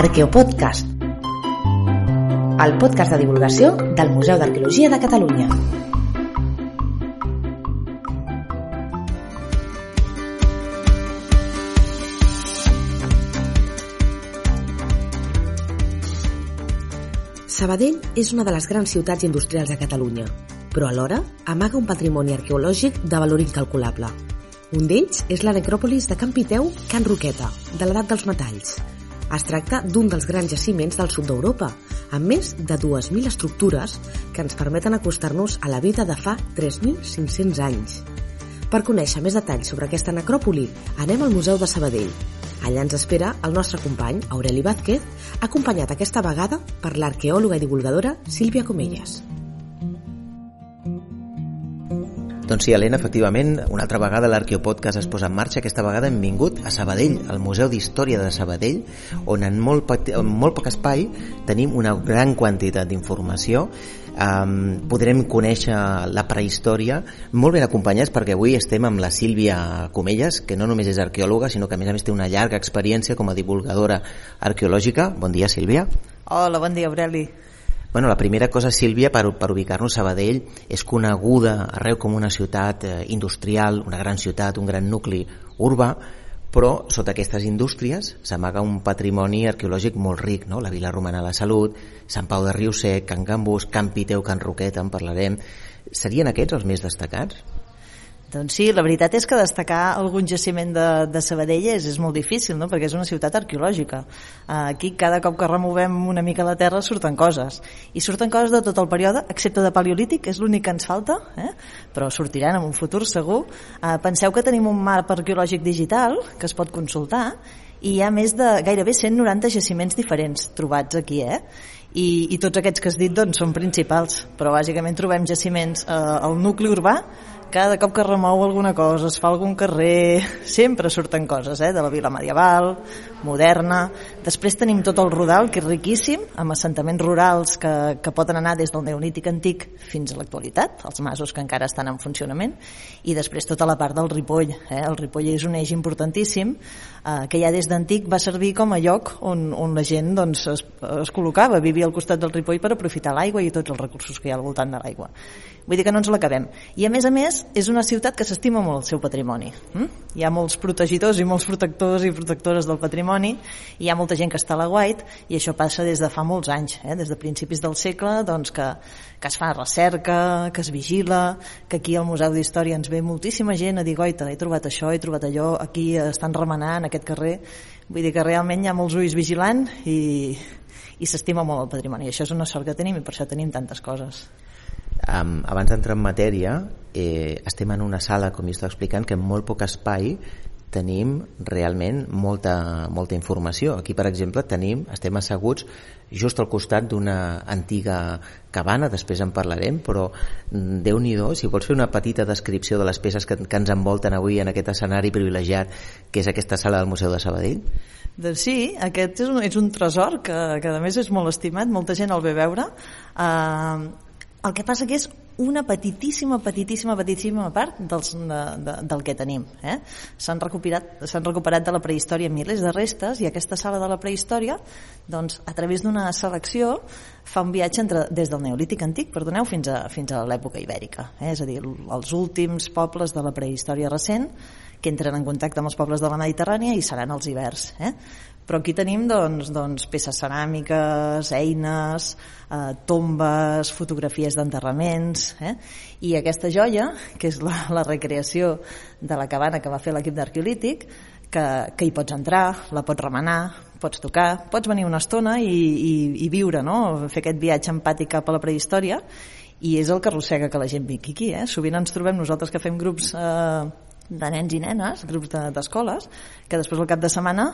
Arqueopodcast, el podcast de divulgació del Museu d'Arqueologia de Catalunya. Sabadell és una de les grans ciutats industrials de Catalunya, però alhora amaga un patrimoni arqueològic de valor incalculable. Un d'ells és la necròpolis de Can Piteu, Can Roqueta, de l'edat dels metalls. Es tracta d'un dels grans jaciments del sud d'Europa, amb més de 2.000 estructures que ens permeten acostar-nos a la vida de fa 3.500 anys. Per conèixer més detalls sobre aquesta necròpoli, anem al Museu de Sabadell. Allà ens espera el nostre company, Aureli Vázquez, acompanyat aquesta vegada per l'arqueòloga i divulgadora Sílvia Comelles. Doncs sí, Helena, efectivament, una altra vegada l'Arqueopodcast es posa en marxa. Aquesta vegada hem vingut a Sabadell, al Museu d'Història de Sabadell, on en molt, en molt poc espai tenim una gran quantitat d'informació um, podrem conèixer la prehistòria molt ben acompanyats perquè avui estem amb la Sílvia Comelles que no només és arqueòloga sinó que a més a més té una llarga experiència com a divulgadora arqueològica. Bon dia Sílvia. Hola, bon dia Aureli. Bueno, la primera cosa, Sílvia, per, per ubicar-nos a Sabadell, és coneguda arreu com una ciutat eh, industrial, una gran ciutat, un gran nucli urbà, però sota aquestes indústries s'amaga un patrimoni arqueològic molt ric, no? la Vila Romana de la Salut, Sant Pau de Riusec, Can Gambús, Can Piteu, Can Roquet, en parlarem. Serien aquests els més destacats? Doncs sí, la veritat és que destacar algun jaciment de, de Sabadell és, és molt difícil, no? perquè és una ciutat arqueològica. Aquí cada cop que removem una mica la terra surten coses. I surten coses de tot el període, excepte de paleolític, és l'únic que ens falta, eh? però sortiran en un futur segur. Uh, penseu que tenim un map arqueològic digital que es pot consultar i hi ha més de gairebé 190 jaciments diferents trobats aquí, eh? I, i tots aquests que has dit doncs, són principals, però bàsicament trobem jaciments eh, al nucli urbà cada cop que remou alguna cosa, es fa algun carrer, sempre surten coses, eh? de la vila medieval, moderna. Després tenim tot el Rodal, que és riquíssim, amb assentaments rurals que, que poden anar des del neolític antic fins a l'actualitat, els masos que encara estan en funcionament, i després tota la part del Ripoll. Eh? El Ripoll és un eix importantíssim, eh, que ja des d'antic va servir com a lloc on, on la gent doncs, es, es col·locava, vivia al costat del Ripoll per aprofitar l'aigua i tots els recursos que hi ha al voltant de l'aigua. Vull dir que no ens l'acabem. I a més a més, és una ciutat que s'estima molt el seu patrimoni. Hm? Hi ha molts protegidors i molts protectors i protectores del patrimoni, i hi ha molta gent que està a la White, i això passa des de fa molts anys, eh? des de principis del segle, doncs que, que es fa recerca, que es vigila, que aquí al Museu d'Història ens ve moltíssima gent a dir, goita, he trobat això, he trobat allò, aquí estan remenant aquest carrer, vull dir que realment hi ha molts ulls vigilant i, i s'estima molt el patrimoni. I això és una sort que tenim i per això tenim tantes coses. Um, abans d'entrar en matèria, eh, estem en una sala, com jo estava explicant, que en molt poc espai tenim realment molta, molta informació. Aquí, per exemple, tenim, estem asseguts just al costat d'una antiga cabana, després en parlarem, però mm, déu nhi si vols fer una petita descripció de les peces que, que ens envolten avui en aquest escenari privilegiat que és aquesta sala del Museu de Sabadell. Doncs sí, aquest és un, és un tresor que, que a més és molt estimat, molta gent el ve veure. Uh, el que passa que és una petitíssima, petitíssima, petitíssima part dels, de, de, del que tenim. Eh? S'han recuperat, recuperat de la prehistòria milers de restes i aquesta sala de la prehistòria, doncs, a través d'una selecció, fa un viatge entre, des del Neolític antic, perdoneu, fins a, fins a l'època ibèrica. Eh? És a dir, els últims pobles de la prehistòria recent que entren en contacte amb els pobles de la Mediterrània i seran els hiverns. Eh? Però aquí tenim doncs, doncs, peces ceràmiques, eines, eh, tombes, fotografies d'enterraments, eh? i aquesta joia, que és la, la recreació de la cabana que va fer l'equip d'Arqueolític, que, que hi pots entrar, la pots remenar, pots tocar, pots venir una estona i, i, i viure, no? fer aquest viatge empàtic cap a la prehistòria, i és el que arrossega que la gent vingui aquí. Eh? Sovint ens trobem nosaltres que fem grups eh, de nens i nenes, grups d'escoles, de, que després al cap de setmana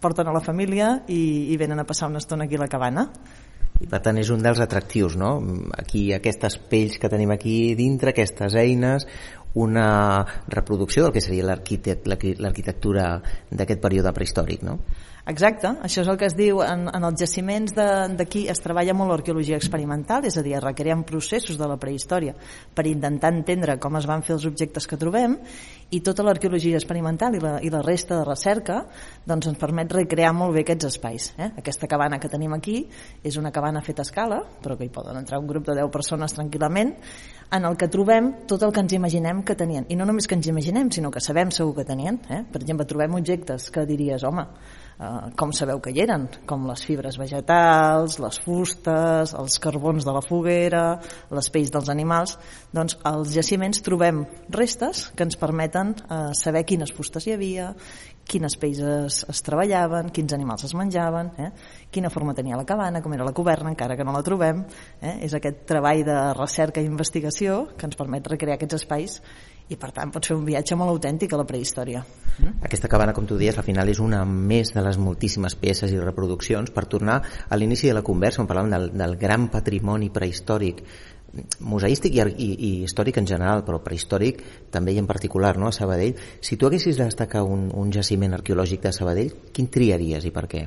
porten a la família i, i venen a passar una estona aquí a la cabana. I per tant és un dels atractius, no? Aquí aquestes pells que tenim aquí dintre, aquestes eines, una reproducció del que seria l'arquitectura d'aquest període prehistòric, no? Exacte, això és el que es diu en, en els jaciments d'aquí es treballa molt l'arqueologia experimental, és a dir, es processos de la prehistòria per intentar entendre com es van fer els objectes que trobem i tota l'arqueologia experimental i la, i la resta de recerca doncs ens permet recrear molt bé aquests espais. Eh? Aquesta cabana que tenim aquí és una cabana feta a escala, però que hi poden entrar un grup de 10 persones tranquil·lament, en el que trobem tot el que ens imaginem que tenien. I no només que ens imaginem, sinó que sabem segur que tenien. Eh? Per exemple, trobem objectes que diries, home, eh, com sabeu que hi eren, com les fibres vegetals, les fustes, els carbons de la foguera, les pells dels animals, doncs als jaciments trobem restes que ens permeten eh, saber quines fustes hi havia, quines pells es, es treballaven, quins animals es menjaven, eh? quina forma tenia la cabana, com era la coberna, encara que no la trobem. Eh? És aquest treball de recerca i investigació que ens permet recrear aquests espais i per tant pot fer un viatge molt autèntic a la prehistòria. Mm? Aquesta cabana, com tu dies, al final és una més de les moltíssimes peces i reproduccions per tornar a l'inici de la conversa on parlàvem del, del gran patrimoni prehistòric museístic i, i, i històric en general, però prehistòric també i en particular, no? a Sabadell. Si tu haguessis de destacar un, un jaciment arqueològic de Sabadell, quin triaries i per què?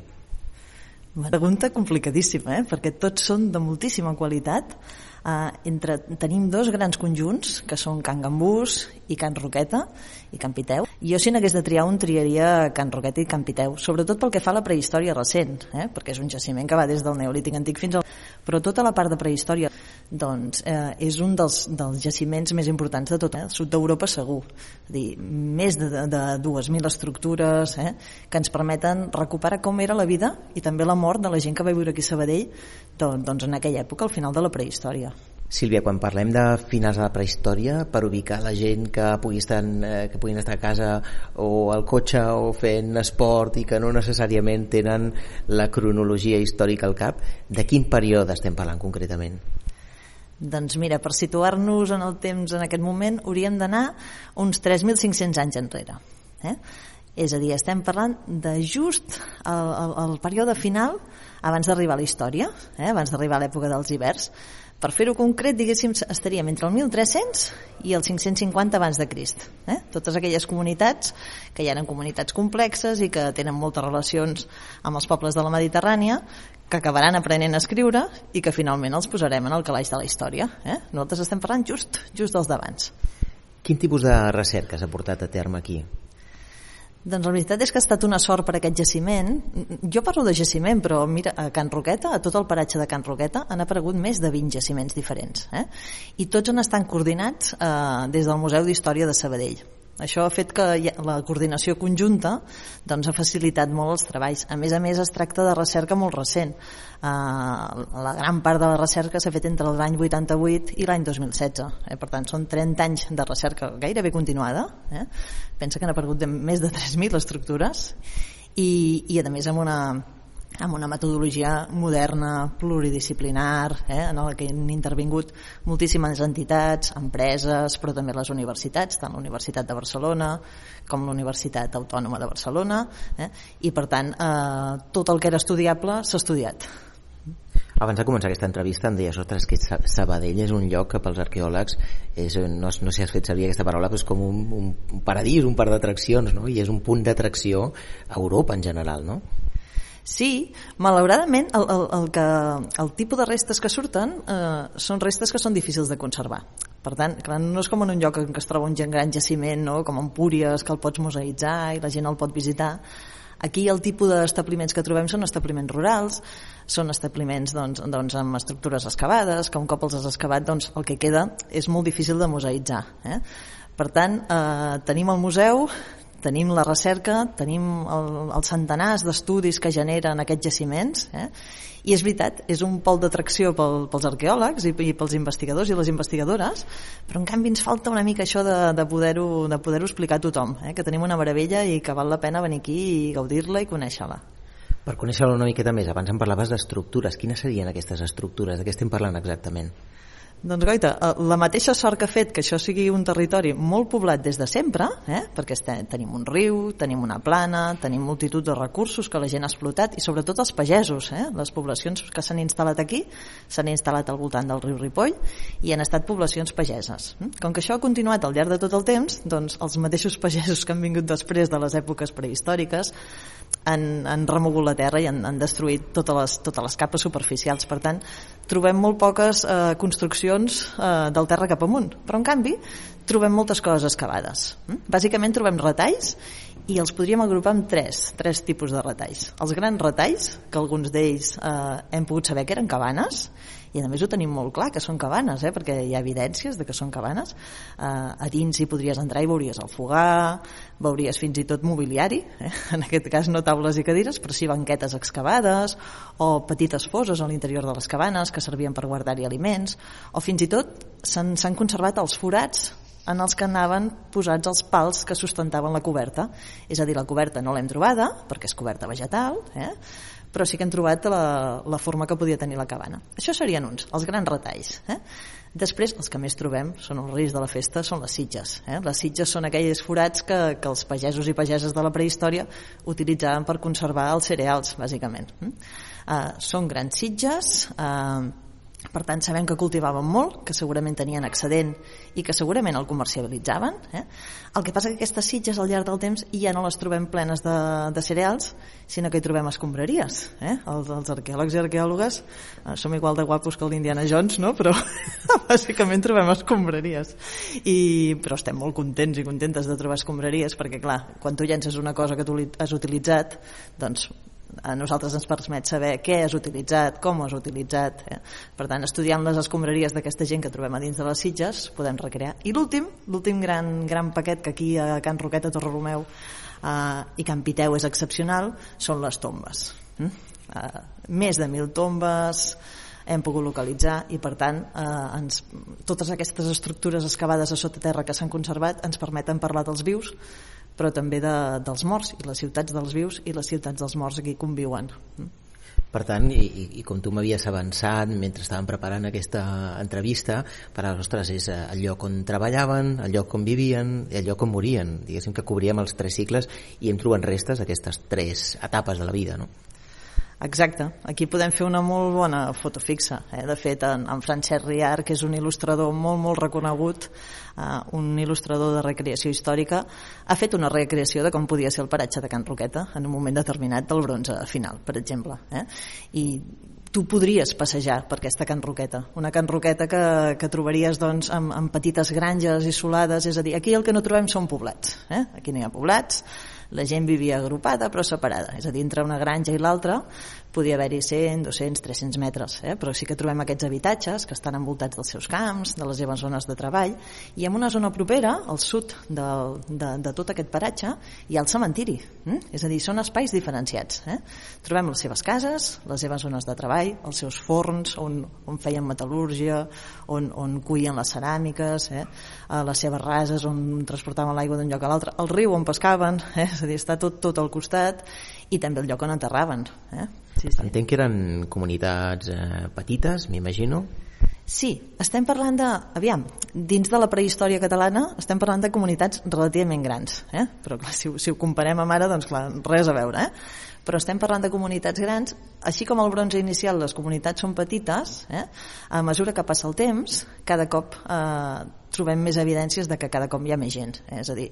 Una pregunta complicadíssima, eh? perquè tots són de moltíssima qualitat. Uh, entre, tenim dos grans conjunts, que són Can Gambús i Can Roqueta i Can Piteu. Jo, si n'hagués de triar un, triaria Can Roqueta i Can Piteu, sobretot pel que fa a la prehistòria recent, eh? perquè és un jaciment que va des del Neolític Antic fins al... Però tota la part de prehistòria doncs, eh, és un dels, dels jaciments més importants de tot eh? el sud d'Europa segur. És dir, més de, de, de 2.000 estructures eh? que ens permeten recuperar com era la vida i també la mort de la gent que va viure aquí a Sabadell doncs, doncs en aquella època, al final de la prehistòria. Sílvia, quan parlem de finals de la prehistòria, per ubicar la gent que, pugui estar, eh, que puguin estar a casa o al cotxe o fent esport i que no necessàriament tenen la cronologia històrica al cap, de quin període estem parlant concretament? Doncs mira, per situar-nos en el temps en aquest moment, hauríem d'anar uns 3.500 anys enrere. Eh? És a dir, estem parlant de just el, el, el període final abans d'arribar a la història, eh? abans d'arribar a l'època dels hiverns. Per fer-ho concret, diguéssim, estaríem entre el 1300 i el 550 abans de Crist. Eh? Totes aquelles comunitats que ja eren comunitats complexes i que tenen moltes relacions amb els pobles de la Mediterrània, que acabaran aprenent a escriure i que finalment els posarem en el calaix de la història. Eh? Nosaltres estem parlant just, just dels d'abans. Quin tipus de recerca s'ha portat a terme aquí? Doncs la veritat és que ha estat una sort per aquest jaciment. Jo parlo de jaciment, però mira, a Can Roqueta, a tot el paratge de Can Roqueta, han aparegut més de 20 jaciments diferents. Eh? I tots han estat coordinats eh, des del Museu d'Història de Sabadell. Això ha fet que la coordinació conjunta doncs, ha facilitat molt els treballs. A més a més, es tracta de recerca molt recent. Uh, la gran part de la recerca s'ha fet entre l'any 88 i l'any 2016. Eh? Per tant, són 30 anys de recerca gairebé continuada. Eh? Pensa que aparegut de més de 3.000 estructures i, i a més amb una, amb una metodologia moderna, pluridisciplinar, eh, en la que han intervingut moltíssimes entitats, empreses, però també les universitats, tant la Universitat de Barcelona com la Universitat Autònoma de Barcelona, eh, i per tant eh, tot el que era estudiable s'ha estudiat. Abans de començar aquesta entrevista em deies, ostres, que Sabadell és un lloc que pels arqueòlegs és, no, no sé si has fet servir aquesta paraula, però és com un, un paradís, un parc d'atraccions, no? i és un punt d'atracció a Europa en general, no? Sí, malauradament el, el, el, que, el tipus de restes que surten eh, són restes que són difícils de conservar. Per tant, clar, no és com en un lloc en què es troba un gran jaciment, no? com Empúries, que el pots museïtzar i la gent el pot visitar. Aquí el tipus d'establiments que trobem són establiments rurals, són establiments doncs, doncs, amb estructures excavades, que un cop els has excavat doncs, el que queda és molt difícil de museïtzar. Eh? Per tant, eh, tenim el museu, tenim la recerca, tenim el, els centenars d'estudis que generen aquests jaciments, eh? i és veritat, és un pol d'atracció pel, pels arqueòlegs i, i pels investigadors i les investigadores, però en canvi ens falta una mica això de, de poder-ho de poder explicar a tothom, eh? que tenim una meravella i que val la pena venir aquí i gaudir-la i conèixer-la. Per conèixer-la una miqueta més, abans em parlaves d'estructures. Quines serien aquestes estructures? De què estem parlant exactament? Doncs Goita, eh, la mateixa sort que ha fet que això sigui un territori molt poblat des de sempre, eh? perquè tenim un riu, tenim una plana, tenim multitud de recursos que la gent ha explotat i sobretot els pagesos, eh? les poblacions que s'han instal·lat aquí s'han instal·lat al voltant del riu Ripoll i han estat poblacions pageses. Hm? Com que això ha continuat al llarg de tot el temps, doncs els mateixos pagesos que han vingut després de les èpoques prehistòriques han, han remogut la terra i han, han destruït totes les, totes les capes superficials. Per tant, trobem molt poques eh, construccions eh, del terra cap amunt, però en canvi trobem moltes coses excavades. Mm? Bàsicament trobem retalls i els podríem agrupar en tres, tres tipus de retalls. Els grans retalls, que alguns d'ells eh, hem pogut saber que eren cabanes, i a més ho tenim molt clar que són cabanes, eh? perquè hi ha evidències de que són cabanes eh, a dins hi podries entrar i veuries el fogar veuries fins i tot mobiliari eh? en aquest cas no taules i cadires però sí banquetes excavades o petites foses a l'interior de les cabanes que servien per guardar-hi aliments o fins i tot s'han conservat els forats en els que anaven posats els pals que sustentaven la coberta. És a dir, la coberta no l'hem trobada, perquè és coberta vegetal, eh? Però sí que hem trobat la, la forma que podia tenir la cabana. Això serien uns, els grans retalls. Eh? Després, els que més trobem són els reis de la festa, són les sitges. Eh? Les sitges són aquells forats que, que els pagesos i pageses de la prehistòria utilitzaven per conservar els cereals, bàsicament. Eh? Uh, són grans sitges, uh, per tant, sabem que cultivaven molt, que segurament tenien excedent i que segurament el comercialitzaven. Eh? El que passa que aquestes sitges al llarg del temps ja no les trobem plenes de, de cereals, sinó que hi trobem escombraries. Eh? Els, els arqueòlegs i arqueòlogues eh, som igual de guapos que el d'Indiana Jones, no? però bàsicament trobem escombraries. I, però estem molt contents i contentes de trobar escombraries perquè, clar, quan tu llences una cosa que tu has utilitzat, doncs a nosaltres ens permet saber què has utilitzat, com has utilitzat. Eh? Per tant, estudiant les escombraries d'aquesta gent que trobem a dins de les Sitges, podem recrear. I l'últim, l'últim gran, gran paquet que aquí a Can Roquet, a Torrelomeu eh, i Can Piteu és excepcional, són les tombes. Mm? Eh, més de mil tombes, hem pogut localitzar i per tant eh, ens, totes aquestes estructures excavades a sota terra que s'han conservat ens permeten parlar dels vius però també de, dels morts i les ciutats dels vius i les ciutats dels morts aquí conviuen per tant, i, i, com tu m'havies avançat mentre estàvem preparant aquesta entrevista, per a nosaltres és eh, el lloc on treballaven, el lloc on vivien i el lloc on morien. Diguéssim que cobríem els tres cicles i hem trobat restes d'aquestes tres etapes de la vida, no? Exacte, aquí podem fer una molt bona foto fixa. Eh? De fet, en, en Francesc Riar, que és un il·lustrador molt, molt reconegut, eh, un il·lustrador de recreació històrica, ha fet una recreació de com podia ser el paratge de Can Roqueta en un moment determinat del bronze final, per exemple. Eh? I tu podries passejar per aquesta Can Roqueta, una Can Roqueta que, que trobaries doncs, amb, amb petites granges isolades, és a dir, aquí el que no trobem són poblats, eh? aquí no hi ha poblats, la gent vivia agrupada però separada, és a dir, entre una granja i l'altra podia haver-hi 100, 200, 300 metres, eh? però sí que trobem aquests habitatges que estan envoltats dels seus camps, de les seves zones de treball, i en una zona propera, al sud de, de, de tot aquest paratge, hi ha el cementiri, eh? és a dir, són espais diferenciats. Eh? Trobem les seves cases, les seves zones de treball, els seus forns on, on feien metal·lúrgia, on, on cuien les ceràmiques, eh? a les seves rases on transportaven l'aigua d'un lloc a l'altre, el riu on pescaven, eh? és a dir, està tot, tot al costat, i també el lloc on enterraven. Eh? Sí, sí. Entenc que eren comunitats eh, petites, m'imagino. Sí, estem parlant de... Aviam, dins de la prehistòria catalana estem parlant de comunitats relativament grans, eh? però clar, si, si ho comparem amb ara, doncs clar, res a veure, eh? Però estem parlant de comunitats grans, així com el bronze inicial les comunitats són petites, eh? a mesura que passa el temps, cada cop eh, trobem més evidències de que cada cop hi ha més gent. Eh? És a dir,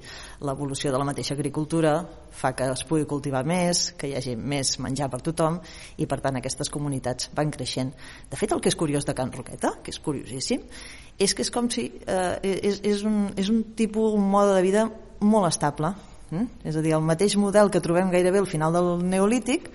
l'evolució de la mateixa agricultura fa que es pugui cultivar més, que hi hagi més menjar per tothom i per tant aquestes comunitats van creixent. De fet, el que és curiós de Can Roqueta, que és curiosíssim, és que és com si eh, és, és, un, és un tipus, un mode de vida molt estable? És a dir, el mateix model que trobem gairebé al final del Neolític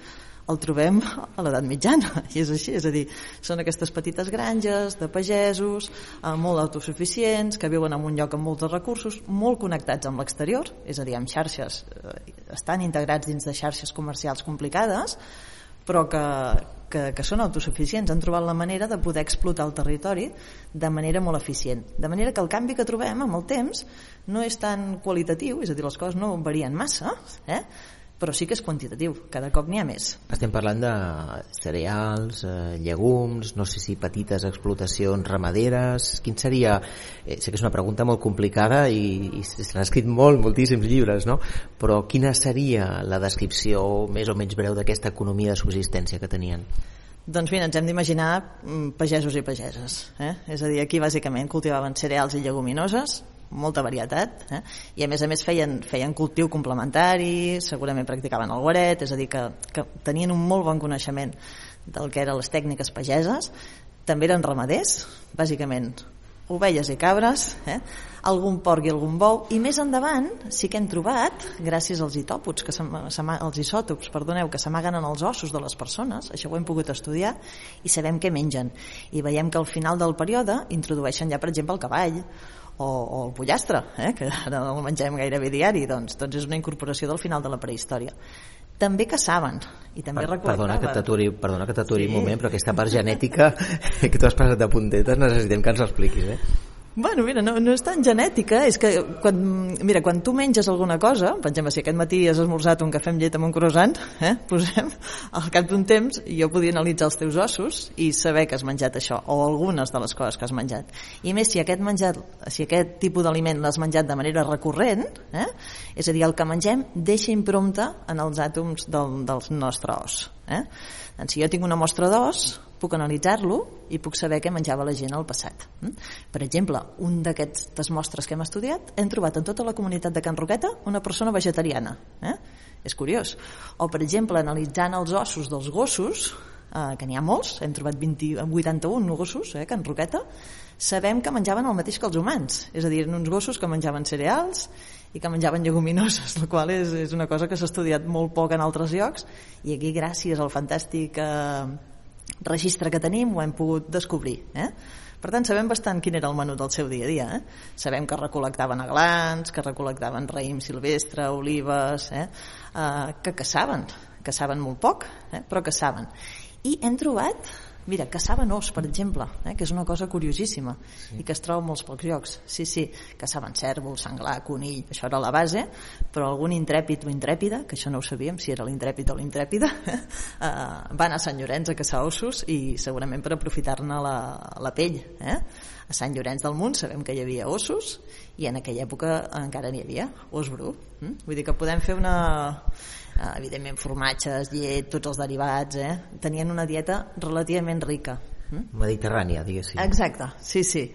el trobem a l'edat mitjana i és així, és a dir, són aquestes petites granges de pagesos eh, molt autosuficients, que viuen en un lloc amb molts recursos, molt connectats amb l'exterior és a dir, amb xarxes eh, estan integrats dins de xarxes comercials complicades però que, que, que són autosuficients, han trobat la manera de poder explotar el territori de manera molt eficient. De manera que el canvi que trobem amb el temps no és tan qualitatiu, és a dir, les coses no varien massa, eh? Però sí que és quantitatiu, cada cop n'hi ha més. Estem parlant de cereals, eh, llegums, no sé si petites explotacions ramaderes, quin seria... Eh, sé que és una pregunta molt complicada i, i s'han escrit molt, moltíssims llibres, no? però quina seria la descripció més o menys breu d'aquesta economia de subsistència que tenien? Doncs mira, ens hem d'imaginar mm, pagesos i pageses. Eh? És a dir, aquí bàsicament cultivaven cereals i lleguminoses, molta varietat eh? i a més a més feien, feien cultiu complementari segurament practicaven el guaret és a dir, que, que tenien un molt bon coneixement del que eren les tècniques pageses també eren ramaders bàsicament ovelles i cabres eh? algun porc i algun bou i més endavant sí que hem trobat gràcies als itòpots que als isòtops perdoneu, que s'amaguen en els ossos de les persones això ho hem pogut estudiar i sabem què mengen i veiem que al final del període introdueixen ja per exemple el cavall o, o el pollastre, eh, que ara el mengem gairebé diari, doncs, doncs és una incorporació del final de la prehistòria també caçaven i també per, perdona que t'aturi perdona que t'aturi sí. un moment però aquesta part genètica que tu has passat de puntetes necessitem que ens l'expliquis eh? Bueno, mira, no, no és tan genètica, és que quan, mira, quan tu menges alguna cosa, per exemple, si aquest matí has esmorzat un cafè amb llet amb un croissant, eh, posem, al cap d'un temps jo podia analitzar els teus ossos i saber que has menjat això, o algunes de les coses que has menjat. I més, si aquest, menjat, si aquest tipus d'aliment l'has menjat de manera recurrent, eh, és a dir, el que mengem deixa impronta en els àtoms del, del nostre os. Eh? Doncs si jo tinc una mostra d'os, puc analitzar-lo i puc saber què menjava la gent al passat. Mm? Per exemple, un d'aquestes mostres que hem estudiat hem trobat en tota la comunitat de Can Roqueta una persona vegetariana. Eh? És curiós. O, per exemple, analitzant els ossos dels gossos, eh, que n'hi ha molts, hem trobat 20, 81 gossos eh, Can Roqueta, sabem que menjaven el mateix que els humans, és a dir, uns gossos que menjaven cereals i que menjaven lleguminoses, la qual és, és una cosa que s'ha estudiat molt poc en altres llocs i aquí gràcies al fantàstic eh, registre que tenim ho hem pogut descobrir. Eh? Per tant, sabem bastant quin era el menú del seu dia a dia. Eh? Sabem que recol·lectaven aglans, que recol·lectaven raïm silvestre, olives, eh? Uh, que caçaven, caçaven molt poc, eh? però caçaven. I hem trobat Mira, caçaven os, per exemple, eh, que és una cosa curiosíssima sí. i que es troba en molts pocs llocs. Sí, sí, caçaven cèrvol, senglar, conill, això era la base, però algun intrèpid o intrèpida, que això no ho sabíem, si era l'intrèpid o l'intrèpida, eh, va anar a Sant Llorenç a caçar ossos i segurament per aprofitar-ne la, la pell. Eh? A Sant Llorenç del Munt sabem que hi havia ossos i en aquella època encara n'hi havia os bru. Eh? Vull dir que podem fer una eh, evidentment formatges, llet, tots els derivats, eh? tenien una dieta relativament rica. Mm? Mediterrània, diguéssim. Exacte, sí, sí.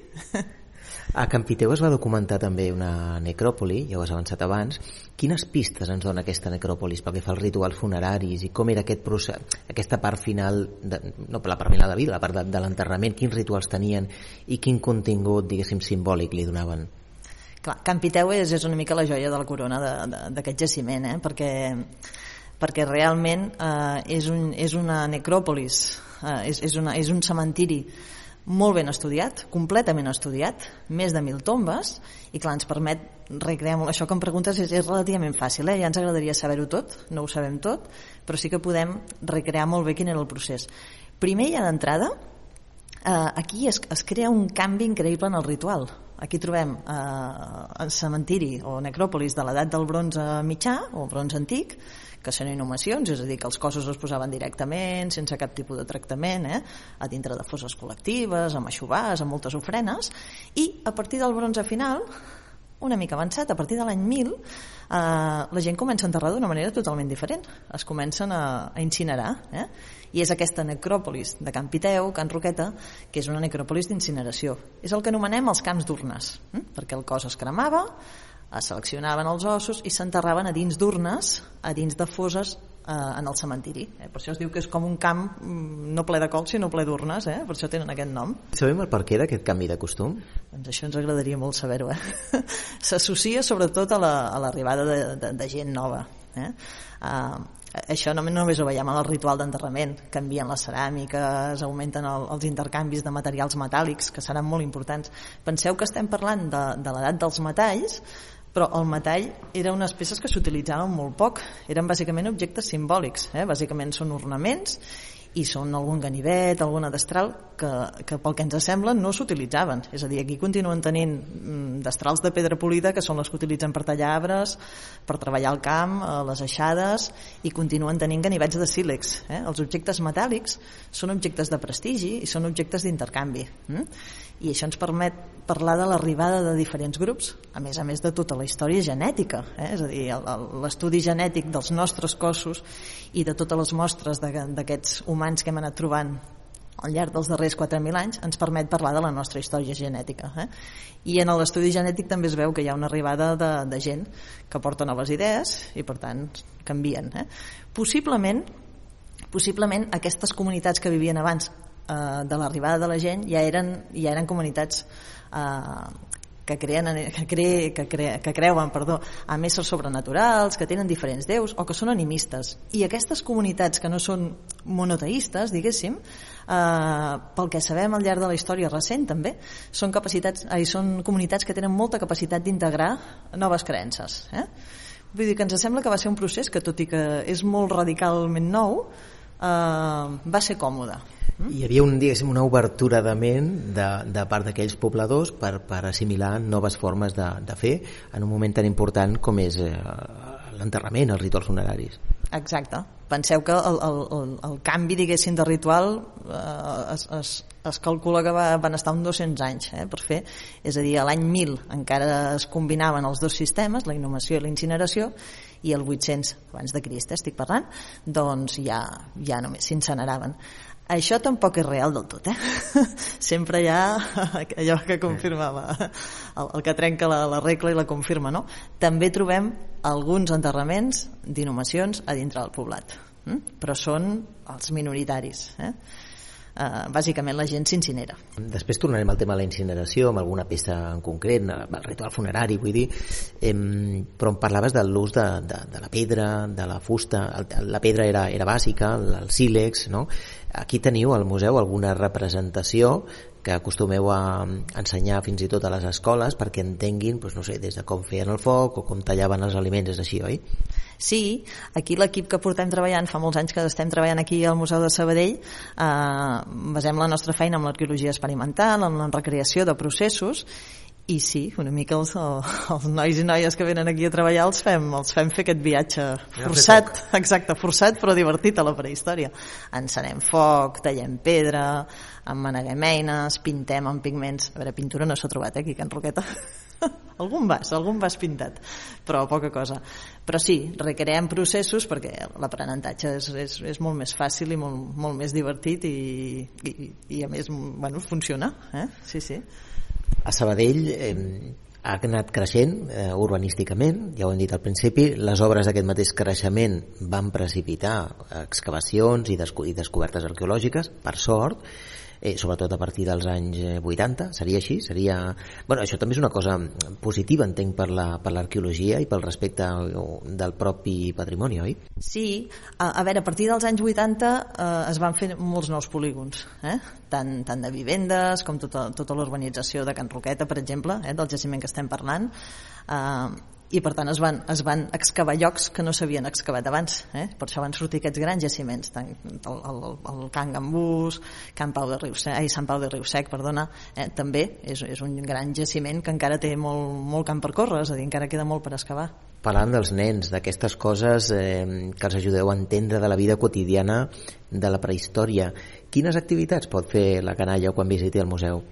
A Campiteu es va documentar també una necròpoli, ja ho has avançat abans. Quines pistes ens dona aquesta necròpolis pel que fa als rituals funeraris i com era aquest procés, aquesta part final, de, no la part final de vida, la part de, de l'enterrament, quins rituals tenien i quin contingut, diguéssim, simbòlic li donaven? Clar, Campiteu és, és una mica la joia de la corona d'aquest jaciment, eh? perquè, perquè realment eh, és, un, és una necròpolis, eh, és, és, una, és un cementiri molt ben estudiat, completament estudiat, més de mil tombes, i clar, ens permet recrear molt. Això que em preguntes és, és relativament fàcil, eh? ja ens agradaria saber-ho tot, no ho sabem tot, però sí que podem recrear molt bé quin era el procés. Primer, ja d'entrada, eh, aquí es, es crea un canvi increïble en el ritual. Aquí trobem eh, el cementiri o necròpolis de l'edat del bronze mitjà o bronze antic, que són inhumacions, és a dir, que els cossos es posaven directament, sense cap tipus de tractament, eh, a dintre de fosses col·lectives, amb aixovars, amb moltes ofrenes, i a partir del bronze final, una mica avançat, a partir de l'any 1000, eh, la gent comença a enterrar d'una manera totalment diferent. Es comencen a, a incinerar. Eh? I és aquesta necròpolis de Can Piteu, Can Roqueta, que és una necròpolis d'incineració. És el que anomenem els camps d'urnes, eh? perquè el cos es cremava, es seleccionaven els ossos i s'enterraven a dins d'urnes, a dins de foses eh, en el cementiri. Eh? Per això es diu que és com un camp mm, no ple de cols, sinó ple d'urnes, eh? per això tenen aquest nom. Sabem el per què d'aquest canvi de costum? Doncs això ens agradaria molt saber-ho. Eh? S'associa sobretot a l'arribada la, de, de, de gent nova. Eh? Uh, això no només ho veiem en el ritual d'enterrament, canvien les ceràmiques, augmenten el, els intercanvis de materials metàl·lics, que seran molt importants. Penseu que estem parlant de, de l'edat dels metalls, però el metall era unes peces que s'utilitzaven molt poc, eren bàsicament objectes simbòlics, eh? bàsicament són ornaments i són algun ganivet, alguna destral que, que pel que ens sembla no s'utilitzaven és a dir, aquí continuen tenint mm, destrals de pedra polida que són les que utilitzen per tallar arbres, per treballar al camp eh, les aixades i continuen tenint ganivets de sílex eh? els objectes metàl·lics són objectes de prestigi i són objectes d'intercanvi hm? I això ens permet parlar de l'arribada de diferents grups, a més a més de tota la història genètica, eh? és a dir, l'estudi genètic dels nostres cossos i de totes les mostres d'aquests humans que hem anat trobant al llarg dels darrers 4.000 anys ens permet parlar de la nostra història genètica. Eh? I en l'estudi genètic també es veu que hi ha una arribada de, de gent que porta noves idees i per tant canvien. Eh? Possiblement, possiblement aquestes comunitats que vivien abans eh, de l'arribada de la gent ja eren, ja eren comunitats eh, que, creen, que, cre, que, cre, que creuen perdó, amb éssers sobrenaturals, que tenen diferents déus o que són animistes. I aquestes comunitats que no són monoteistes, diguéssim, eh, pel que sabem al llarg de la història recent també, són, capacitats, eh, són comunitats que tenen molta capacitat d'integrar noves creences. Eh? Vull dir que ens sembla que va ser un procés que, tot i que és molt radicalment nou, eh, va ser còmode hi havia un, una obertura de ment de, de part d'aquells pobladors per, per assimilar noves formes de, de fer en un moment tan important com és eh, l'enterrament, els rituals funeraris. Exacte. Penseu que el, el, el, el canvi, diguéssim, de ritual eh, es, es, es calcula que va, van estar uns 200 anys eh, per fer. És a dir, a l'any 1000 encara es combinaven els dos sistemes, la inhumació i la incineració, i el 800 abans de Crist, eh, estic parlant, doncs ja, ja només s'incineraven. Això tampoc és real del tot, eh? Sempre hi ha allò que confirma la, el, el que trenca la, la regla i la confirma, no? També trobem alguns enterraments d'inhumacions a dintre del poblat, hm? però són els minoritaris, eh? Eh, bàsicament la gent s'incinera. Després tornarem al tema de la incineració, amb alguna peça en concret, el ritual funerari, vull dir, eh, però em parlaves de l'ús de, de, de la pedra, de la fusta, el, la pedra era, era bàsica, el, el sílex, no? Aquí teniu al museu alguna representació que acostumeu a ensenyar fins i tot a les escoles perquè entenguin, doncs, no sé, des de com feien el foc o com tallaven els aliments, és així, oi? Sí, aquí l'equip que portem treballant, fa molts anys que estem treballant aquí al Museu de Sabadell, eh, basem la nostra feina amb l'arqueologia experimental, amb la recreació de processos, i sí, una mica els, els nois i noies que venen aquí a treballar els fem, els fem fer aquest viatge forçat, exacte, forçat però divertit a la prehistòria. Encenem foc, tallem pedra, emmaneguem eines, pintem amb pigments. A veure, pintura no s'ha trobat eh, aquí, Can Roqueta. Algun vas, algun vas pintat, però poca cosa. Però sí, recreem processos perquè l'aprenentatge és, és, és molt més fàcil i molt, molt més divertit i, i, i a més bueno, funciona. Eh? Sí, sí. A Sabadell eh, ha anat creixent eh, urbanísticament, ja ho hem dit al principi, les obres d'aquest mateix creixement van precipitar excavacions i, desco i descobertes arqueològiques, per sort, eh, sobretot a partir dels anys 80, eh, seria així? Seria... Bueno, això també és una cosa positiva, entenc, per l'arqueologia la, per i pel respecte del propi patrimoni, oi? Sí, a, a veure, a partir dels anys 80 eh, es van fer molts nous polígons, eh? tant, tant de vivendes com tota, tota l'urbanització de Can Roqueta, per exemple, eh, del jaciment que estem parlant, eh, i per tant es van, es van excavar llocs que no s'havien excavat abans eh? per això van sortir aquests grans jaciments tant el, el, el Can Gambús Can Pau de Riusec, ai, Sant Pau de Riusec perdona, eh? també és, és un gran jaciment que encara té molt, molt camp per córrer és a dir, encara queda molt per excavar parlant dels nens, d'aquestes coses eh, que els ajudeu a entendre de la vida quotidiana de la prehistòria quines activitats pot fer la canalla quan visiti el museu?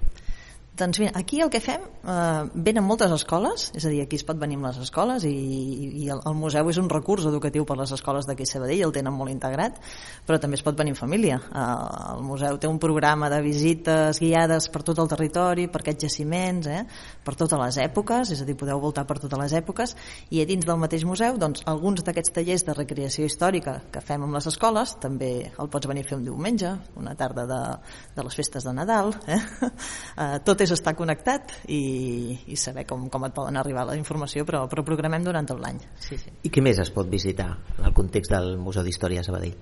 Doncs mira, aquí el que fem, eh, venen moltes escoles, és a dir, aquí es pot venir amb les escoles i, i el, el museu és un recurs educatiu per les escoles d'aquí a Sabadell, el tenen molt integrat, però també es pot venir en família. Eh, el museu té un programa de visites guiades per tot el territori, per aquests jaciments, eh, per totes les èpoques, és a dir, podeu voltar per totes les èpoques, i a dins del mateix museu, doncs, alguns d'aquests tallers de recreació històrica que fem amb les escoles, també el pots venir a fer un diumenge, una tarda de, de les festes de Nadal, eh? eh tot és estar connectat i, i saber com, com et poden arribar la informació, però, però programem durant tot l'any. Sí, sí. I què més es pot visitar en el context del Museu d'Història Sabadell?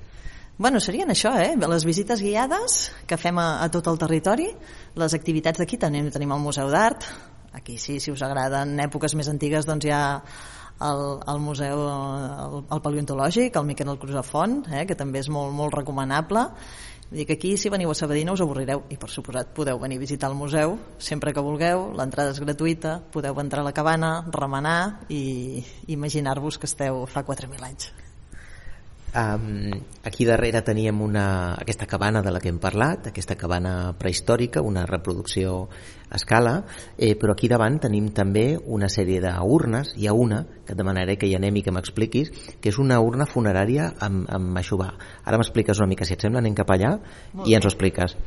Bueno, serien això, eh? Les visites guiades que fem a, a tot el territori, les activitats d'aquí, tenim, tenim el Museu d'Art, aquí sí, si us agraden èpoques més antigues, doncs hi ha el, el museu el, el paleontològic, el Miquel Cruzafont, eh, que també és molt, molt recomanable. Dic que aquí, si veniu a Sabadell, no us avorrireu. I, per suposat, podeu venir a visitar el museu sempre que vulgueu. L'entrada és gratuïta, podeu entrar a la cabana, remenar i imaginar-vos que esteu fa 4.000 anys. Um, aquí darrere teníem una, aquesta cabana de la que hem parlat, aquesta cabana prehistòrica, una reproducció a escala, eh, però aquí davant tenim també una sèrie d'urnes, hi ha una, que et demanaré que hi anem i que m'expliquis, que és una urna funerària amb, amb aixovar. Ara m'expliques una mica, si et sembla, anem cap allà Molt i ens ho expliques.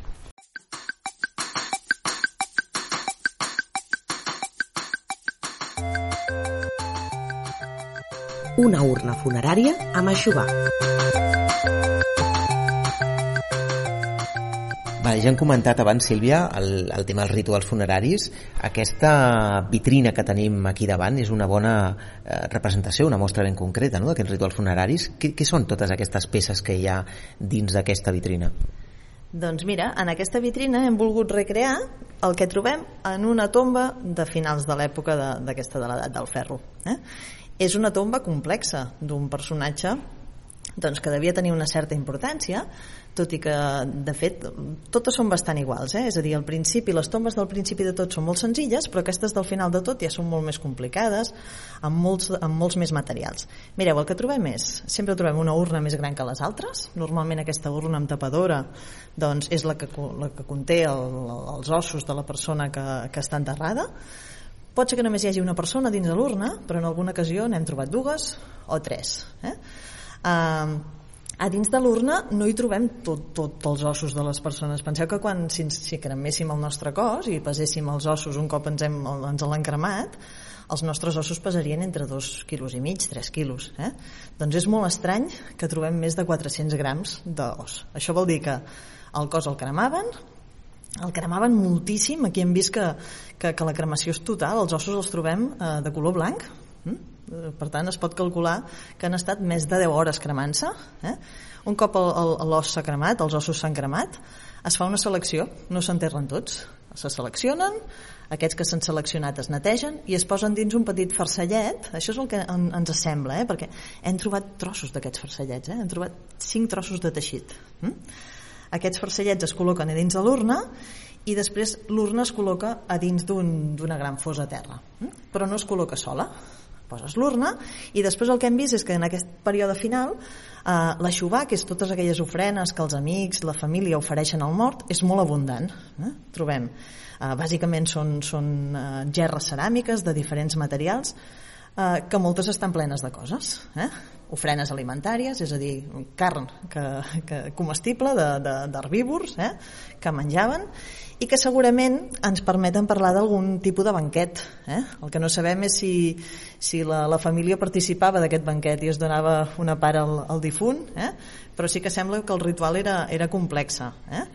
Una urna funerària amb aixovar. Vale, ja hem comentat abans, Sílvia, el, el tema dels rituals funeraris. Aquesta vitrina que tenim aquí davant és una bona eh, representació, una mostra ben concreta no?, d'aquests rituals funeraris. Què, què són totes aquestes peces que hi ha dins d'aquesta vitrina? Doncs mira, en aquesta vitrina hem volgut recrear el que trobem en una tomba de finals de l'època d'aquesta de, de l'edat del ferro. Eh? És una tomba complexa d'un personatge doncs, que devia tenir una certa importància, tot i que, de fet, totes són bastant iguals. Eh? És a dir, al principi, les tombes del principi de tot són molt senzilles, però aquestes del final de tot ja són molt més complicades, amb molts, amb molts més materials. Mireu, el que trobem és, sempre trobem una urna més gran que les altres, normalment aquesta urna amb tapadora doncs, és la que, la que conté el, els ossos de la persona que, que està enterrada, Pot ser que només hi hagi una persona dins de l'urna, però en alguna ocasió n'hem trobat dues o tres. Eh? Uh, a dins de l'urna no hi trobem tot, tot els ossos de les persones. Penseu que quan si, si creméssim el nostre cos i peséssim els ossos un cop ens, hem, ens l'han cremat, els nostres ossos pesarien entre 2 quilos i mig, 3 quilos. Eh? Doncs és molt estrany que trobem més de 400 grams d'os. Això vol dir que el cos el cremaven, el cremaven moltíssim, aquí hem vist que, que, que la cremació és total, els ossos els trobem eh, de color blanc, mm? per tant es pot calcular que han estat més de 10 hores cremant-se eh? un cop l'os s'ha cremat els ossos s'han cremat es fa una selecció, no s'enterren tots se seleccionen, aquests que s'han seleccionat es netegen i es posen dins un petit farcellet, això és el que en, ens sembla, eh? perquè hem trobat trossos d'aquests farcellets, eh? hem trobat 5 trossos de teixit. Hm? Aquests farcellets es col·loquen a dins de l'urna i després l'urna es col·loca a dins d'una un, gran fosa a terra. Mm? Però no es col·loca sola. Poses l'urna i després el que hem vist és que en aquest període final eh, l'aixovar, que és totes aquelles ofrenes que els amics, la família ofereixen al mort, és molt abundant. Eh? Trobem, eh, bàsicament són, són eh, gerres ceràmiques de diferents materials eh, que moltes estan plenes de coses. Eh? Ofrenes alimentàries, és a dir, carn que, que comestible d'herbívors eh, que menjaven i que segurament ens permeten parlar d'algun tipus de banquet. Eh? El que no sabem és si, si la, la família participava d'aquest banquet i es donava una part al, al difunt, eh? però sí que sembla que el ritual era, era complexa. Eh?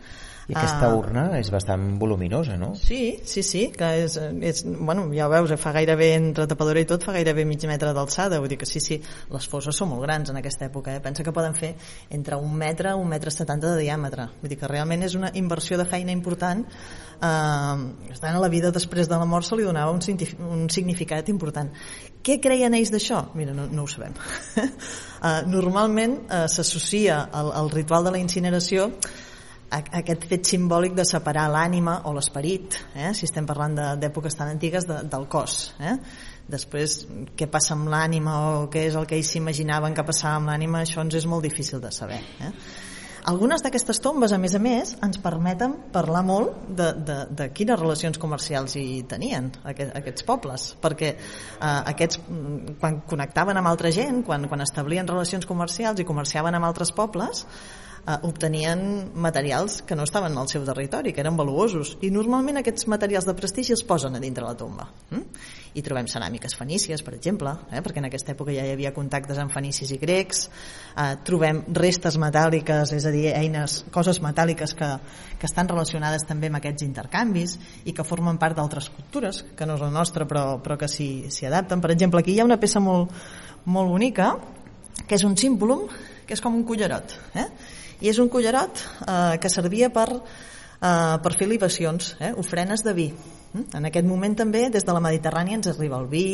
I aquesta uh, urna és bastant voluminosa, no? Sí, sí, sí, que és, és, bueno, ja ho veus, eh, fa gairebé, entre tapadora i tot, fa gairebé mig metre d'alçada, vull dir que sí, sí, les fosses són molt grans en aquesta època, eh? pensa que poden fer entre un metre un metre setanta de diàmetre, vull dir que realment és una inversió de feina important, eh, tant a la vida després de la mort se li donava un, un significat important. Què creien ells d'això? Mira, no, no ho sabem. uh, normalment uh, s'associa al, al ritual de la incineració aquest fet simbòlic de separar l'ànima o l'esperit, eh? si estem parlant d'èpoques tan antigues, de, del cos. Eh? Després, què passa amb l'ànima o què és el que ells s'imaginaven que passava amb l'ànima, això ens és molt difícil de saber. Eh? Algunes d'aquestes tombes, a més a més, ens permeten parlar molt de, de, de quines relacions comercials hi tenien aquest, aquests pobles, perquè eh, aquests, quan connectaven amb altra gent, quan, quan establien relacions comercials i comerciaven amb altres pobles, eh, obtenien materials que no estaven al seu territori, que eren valuosos, i normalment aquests materials de prestigi els posen a dintre la tomba. Mm? I trobem ceràmiques fenícies, per exemple, eh? perquè en aquesta època ja hi havia contactes amb fenicis i grecs, eh, trobem restes metàl·liques, és a dir, eines, coses metàl·liques que, que estan relacionades també amb aquests intercanvis i que formen part d'altres cultures, que no és la nostra, però, però que s'hi adapten. Per exemple, aquí hi ha una peça molt, molt bonica, que és un símbolum, que és com un cullerot. Eh? i és un collarot eh, que servia per eh, per fer libacions, eh, ofrenes de vi. Mm? En aquest moment també des de la Mediterrània ens arriba el vi,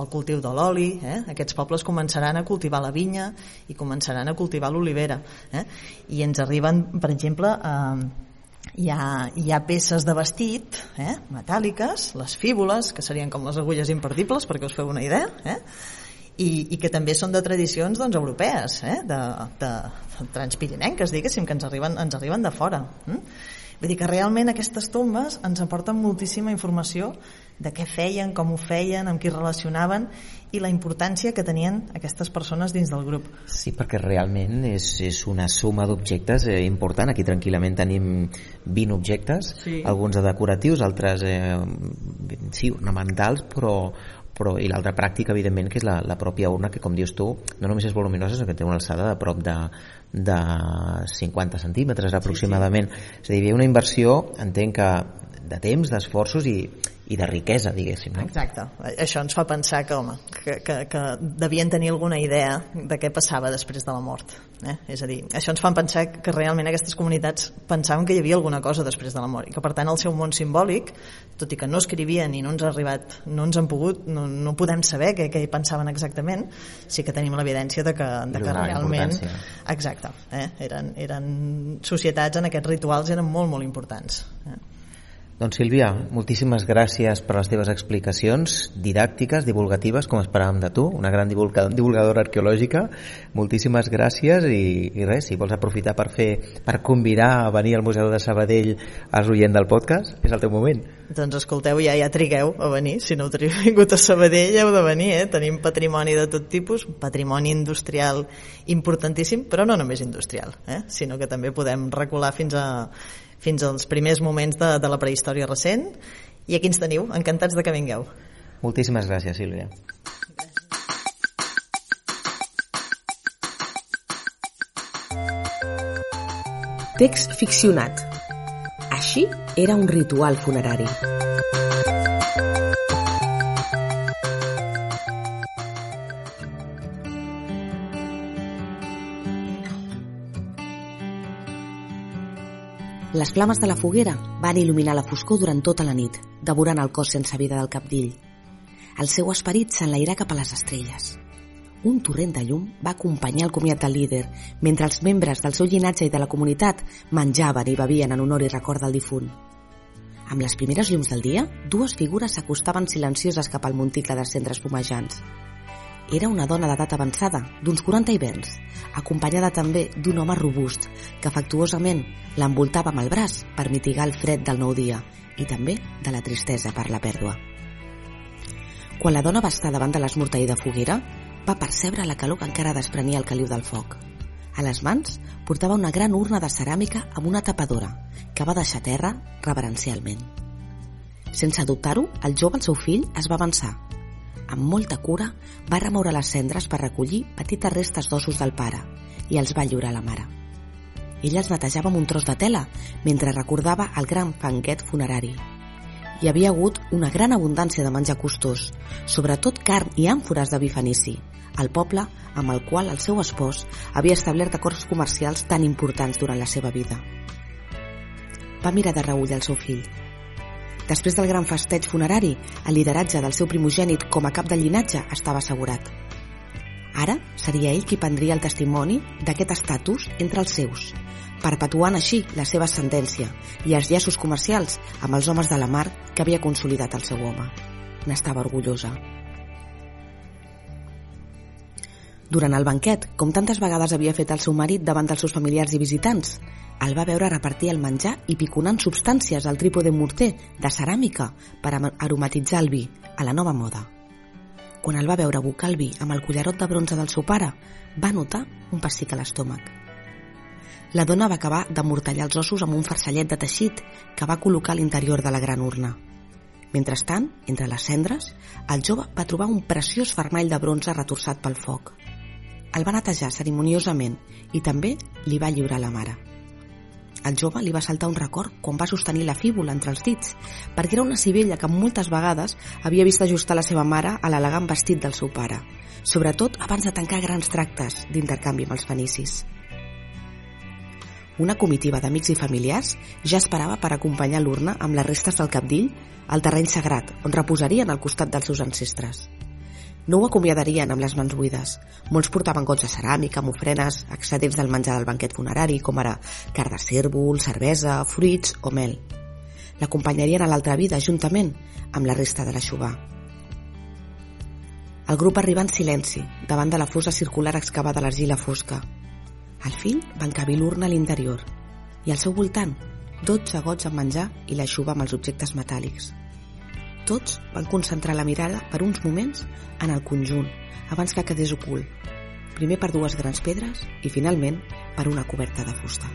el cultiu de l'oli, eh? aquests pobles començaran a cultivar la vinya i començaran a cultivar l'olivera. Eh? I ens arriben, per exemple, eh, hi ha, hi ha peces de vestit eh, metàl·liques, les fíbules, que serien com les agulles imperdibles, perquè us feu una idea, eh? I, i que també són de tradicions doncs, europees, eh? de, de, de transpirinenques, diguéssim, que ens arriben, ens arriben de fora. Eh? Vull dir que realment aquestes tombes ens aporten moltíssima informació de què feien, com ho feien, amb qui relacionaven i la importància que tenien aquestes persones dins del grup. Sí, perquè realment és, és una suma d'objectes eh, important. Aquí tranquil·lament tenim 20 objectes, sí. alguns de decoratius, altres eh, sí, ornamentals, però, però, i l'altra pràctica evidentment que és la, la pròpia urna que com dius tu no només és voluminosa sinó que té una alçada de prop de, de 50 centímetres aproximadament sí, sí. és a dir, hi havia una inversió entenc que de temps, d'esforços i, i de riquesa, diguéssim. No? Exacte. Això ens fa pensar que, home, que, que, que devien tenir alguna idea de què passava després de la mort. Eh? És a dir, això ens fa pensar que realment aquestes comunitats pensaven que hi havia alguna cosa després de la mort i que, per tant, el seu món simbòlic, tot i que no escrivien i no ens ha arribat, no ens han pogut, no, no podem saber què, què pensaven exactament, sí que tenim l'evidència de que, de que realment... Exacte. Eh? Eren, eren societats en aquests rituals eren molt, molt importants. Eh? Doncs Sílvia, moltíssimes gràcies per les teves explicacions didàctiques, divulgatives, com esperàvem de tu, una gran divulgadora arqueològica. Moltíssimes gràcies i, i res, si vols aprofitar per fer per convidar a venir al Museu de Sabadell als oient del podcast, és el teu moment. Doncs escolteu, ja ja trigueu a venir, si no heu vingut a Sabadell heu de venir, eh? tenim patrimoni de tot tipus, patrimoni industrial importantíssim, però no només industrial, eh? sinó que també podem recular fins a fins als primers moments de, de la prehistòria recent i aquí ens teniu, encantats de que vingueu. Moltíssimes gràcies, Sílvia. Text ficcionat. Així era un ritual funerari. Les flames de la foguera van il·luminar la foscor durant tota la nit, devorant el cos sense vida del capdill. El seu esperit s'enlairà cap a les estrelles. Un torrent de llum va acompanyar el comiat del líder, mentre els membres del seu llinatge i de la comunitat menjaven i bevien en honor i record del difunt. Amb les primeres llums del dia, dues figures s'acostaven silencioses cap al monticle de cendres fumejants. Era una dona d'edat avançada, d'uns 40 hiverns, acompanyada també d'un home robust, que afectuosament l'envoltava amb el braç per mitigar el fred del nou dia i també de la tristesa per la pèrdua. Quan la dona va estar davant de l'esmorteïda foguera, va percebre la calor que encara desprenia el caliu del foc. A les mans portava una gran urna de ceràmica amb una tapadora, que va deixar terra reverencialment. Sense dubtar-ho, el jove, el seu fill, es va avançar amb molta cura, va remoure les cendres per recollir petites restes d'ossos del pare i els va lliurar a la mare. Ella els netejava amb un tros de tela mentre recordava el gran fanguet funerari. Hi havia hagut una gran abundància de menjar costós, sobretot carn i àmfores de vi fenici, el poble amb el qual el seu espòs havia establert acords comercials tan importants durant la seva vida. Va mirar de reull el seu fill Després del gran festeig funerari, el lideratge del seu primogènit com a cap de llinatge estava assegurat. Ara seria ell qui prendria el testimoni d'aquest estatus entre els seus, perpetuant així la seva ascendència i els llaços comercials amb els homes de la mar que havia consolidat el seu home. N'estava orgullosa. Durant el banquet, com tantes vegades havia fet el seu marit davant dels seus familiars i visitants, el va veure repartir el menjar i piconant substàncies al trípode morter de ceràmica per aromatitzar el vi, a la nova moda. Quan el va veure abocar el vi amb el collarot de bronze del seu pare, va notar un pessic a l'estómac. La dona va acabar d'amortallar els ossos amb un farcellet de teixit que va col·locar a l'interior de la gran urna. Mentrestant, entre les cendres, el jove va trobar un preciós fermall de bronze retorçat pel foc. El va netejar ceremoniosament i també li va lliurar la mare. Al jove li va saltar un record quan va sostenir la fíbula entre els dits, perquè era una civella que moltes vegades havia vist ajustar la seva mare a l'elegant vestit del seu pare, sobretot abans de tancar grans tractes d'intercanvi amb els fenicis. Una comitiva d'amics i familiars ja esperava per acompanyar l'urna amb les restes del capdill al terreny sagrat, on reposarien al costat dels seus ancestres. No ho acomiadarien amb les mans buides. Molts portaven gots de ceràmica, amb ofrenes, excedents del menjar del banquet funerari, com ara car de cèrvol, cervesa, fruits o mel. L'acompanyarien a l'altra vida, juntament amb la resta de la xubà. El grup arriba en silenci, davant de la fosa circular excavada a l'argila fosca. El fill va encabir l'urna a l'interior i al seu voltant 12 gots amb menjar i la xuva amb els objectes metàl·lics. Tots van concentrar la mirada per uns moments en el conjunt abans que quedés ocult, primer per dues grans pedres i finalment per una coberta de fusta.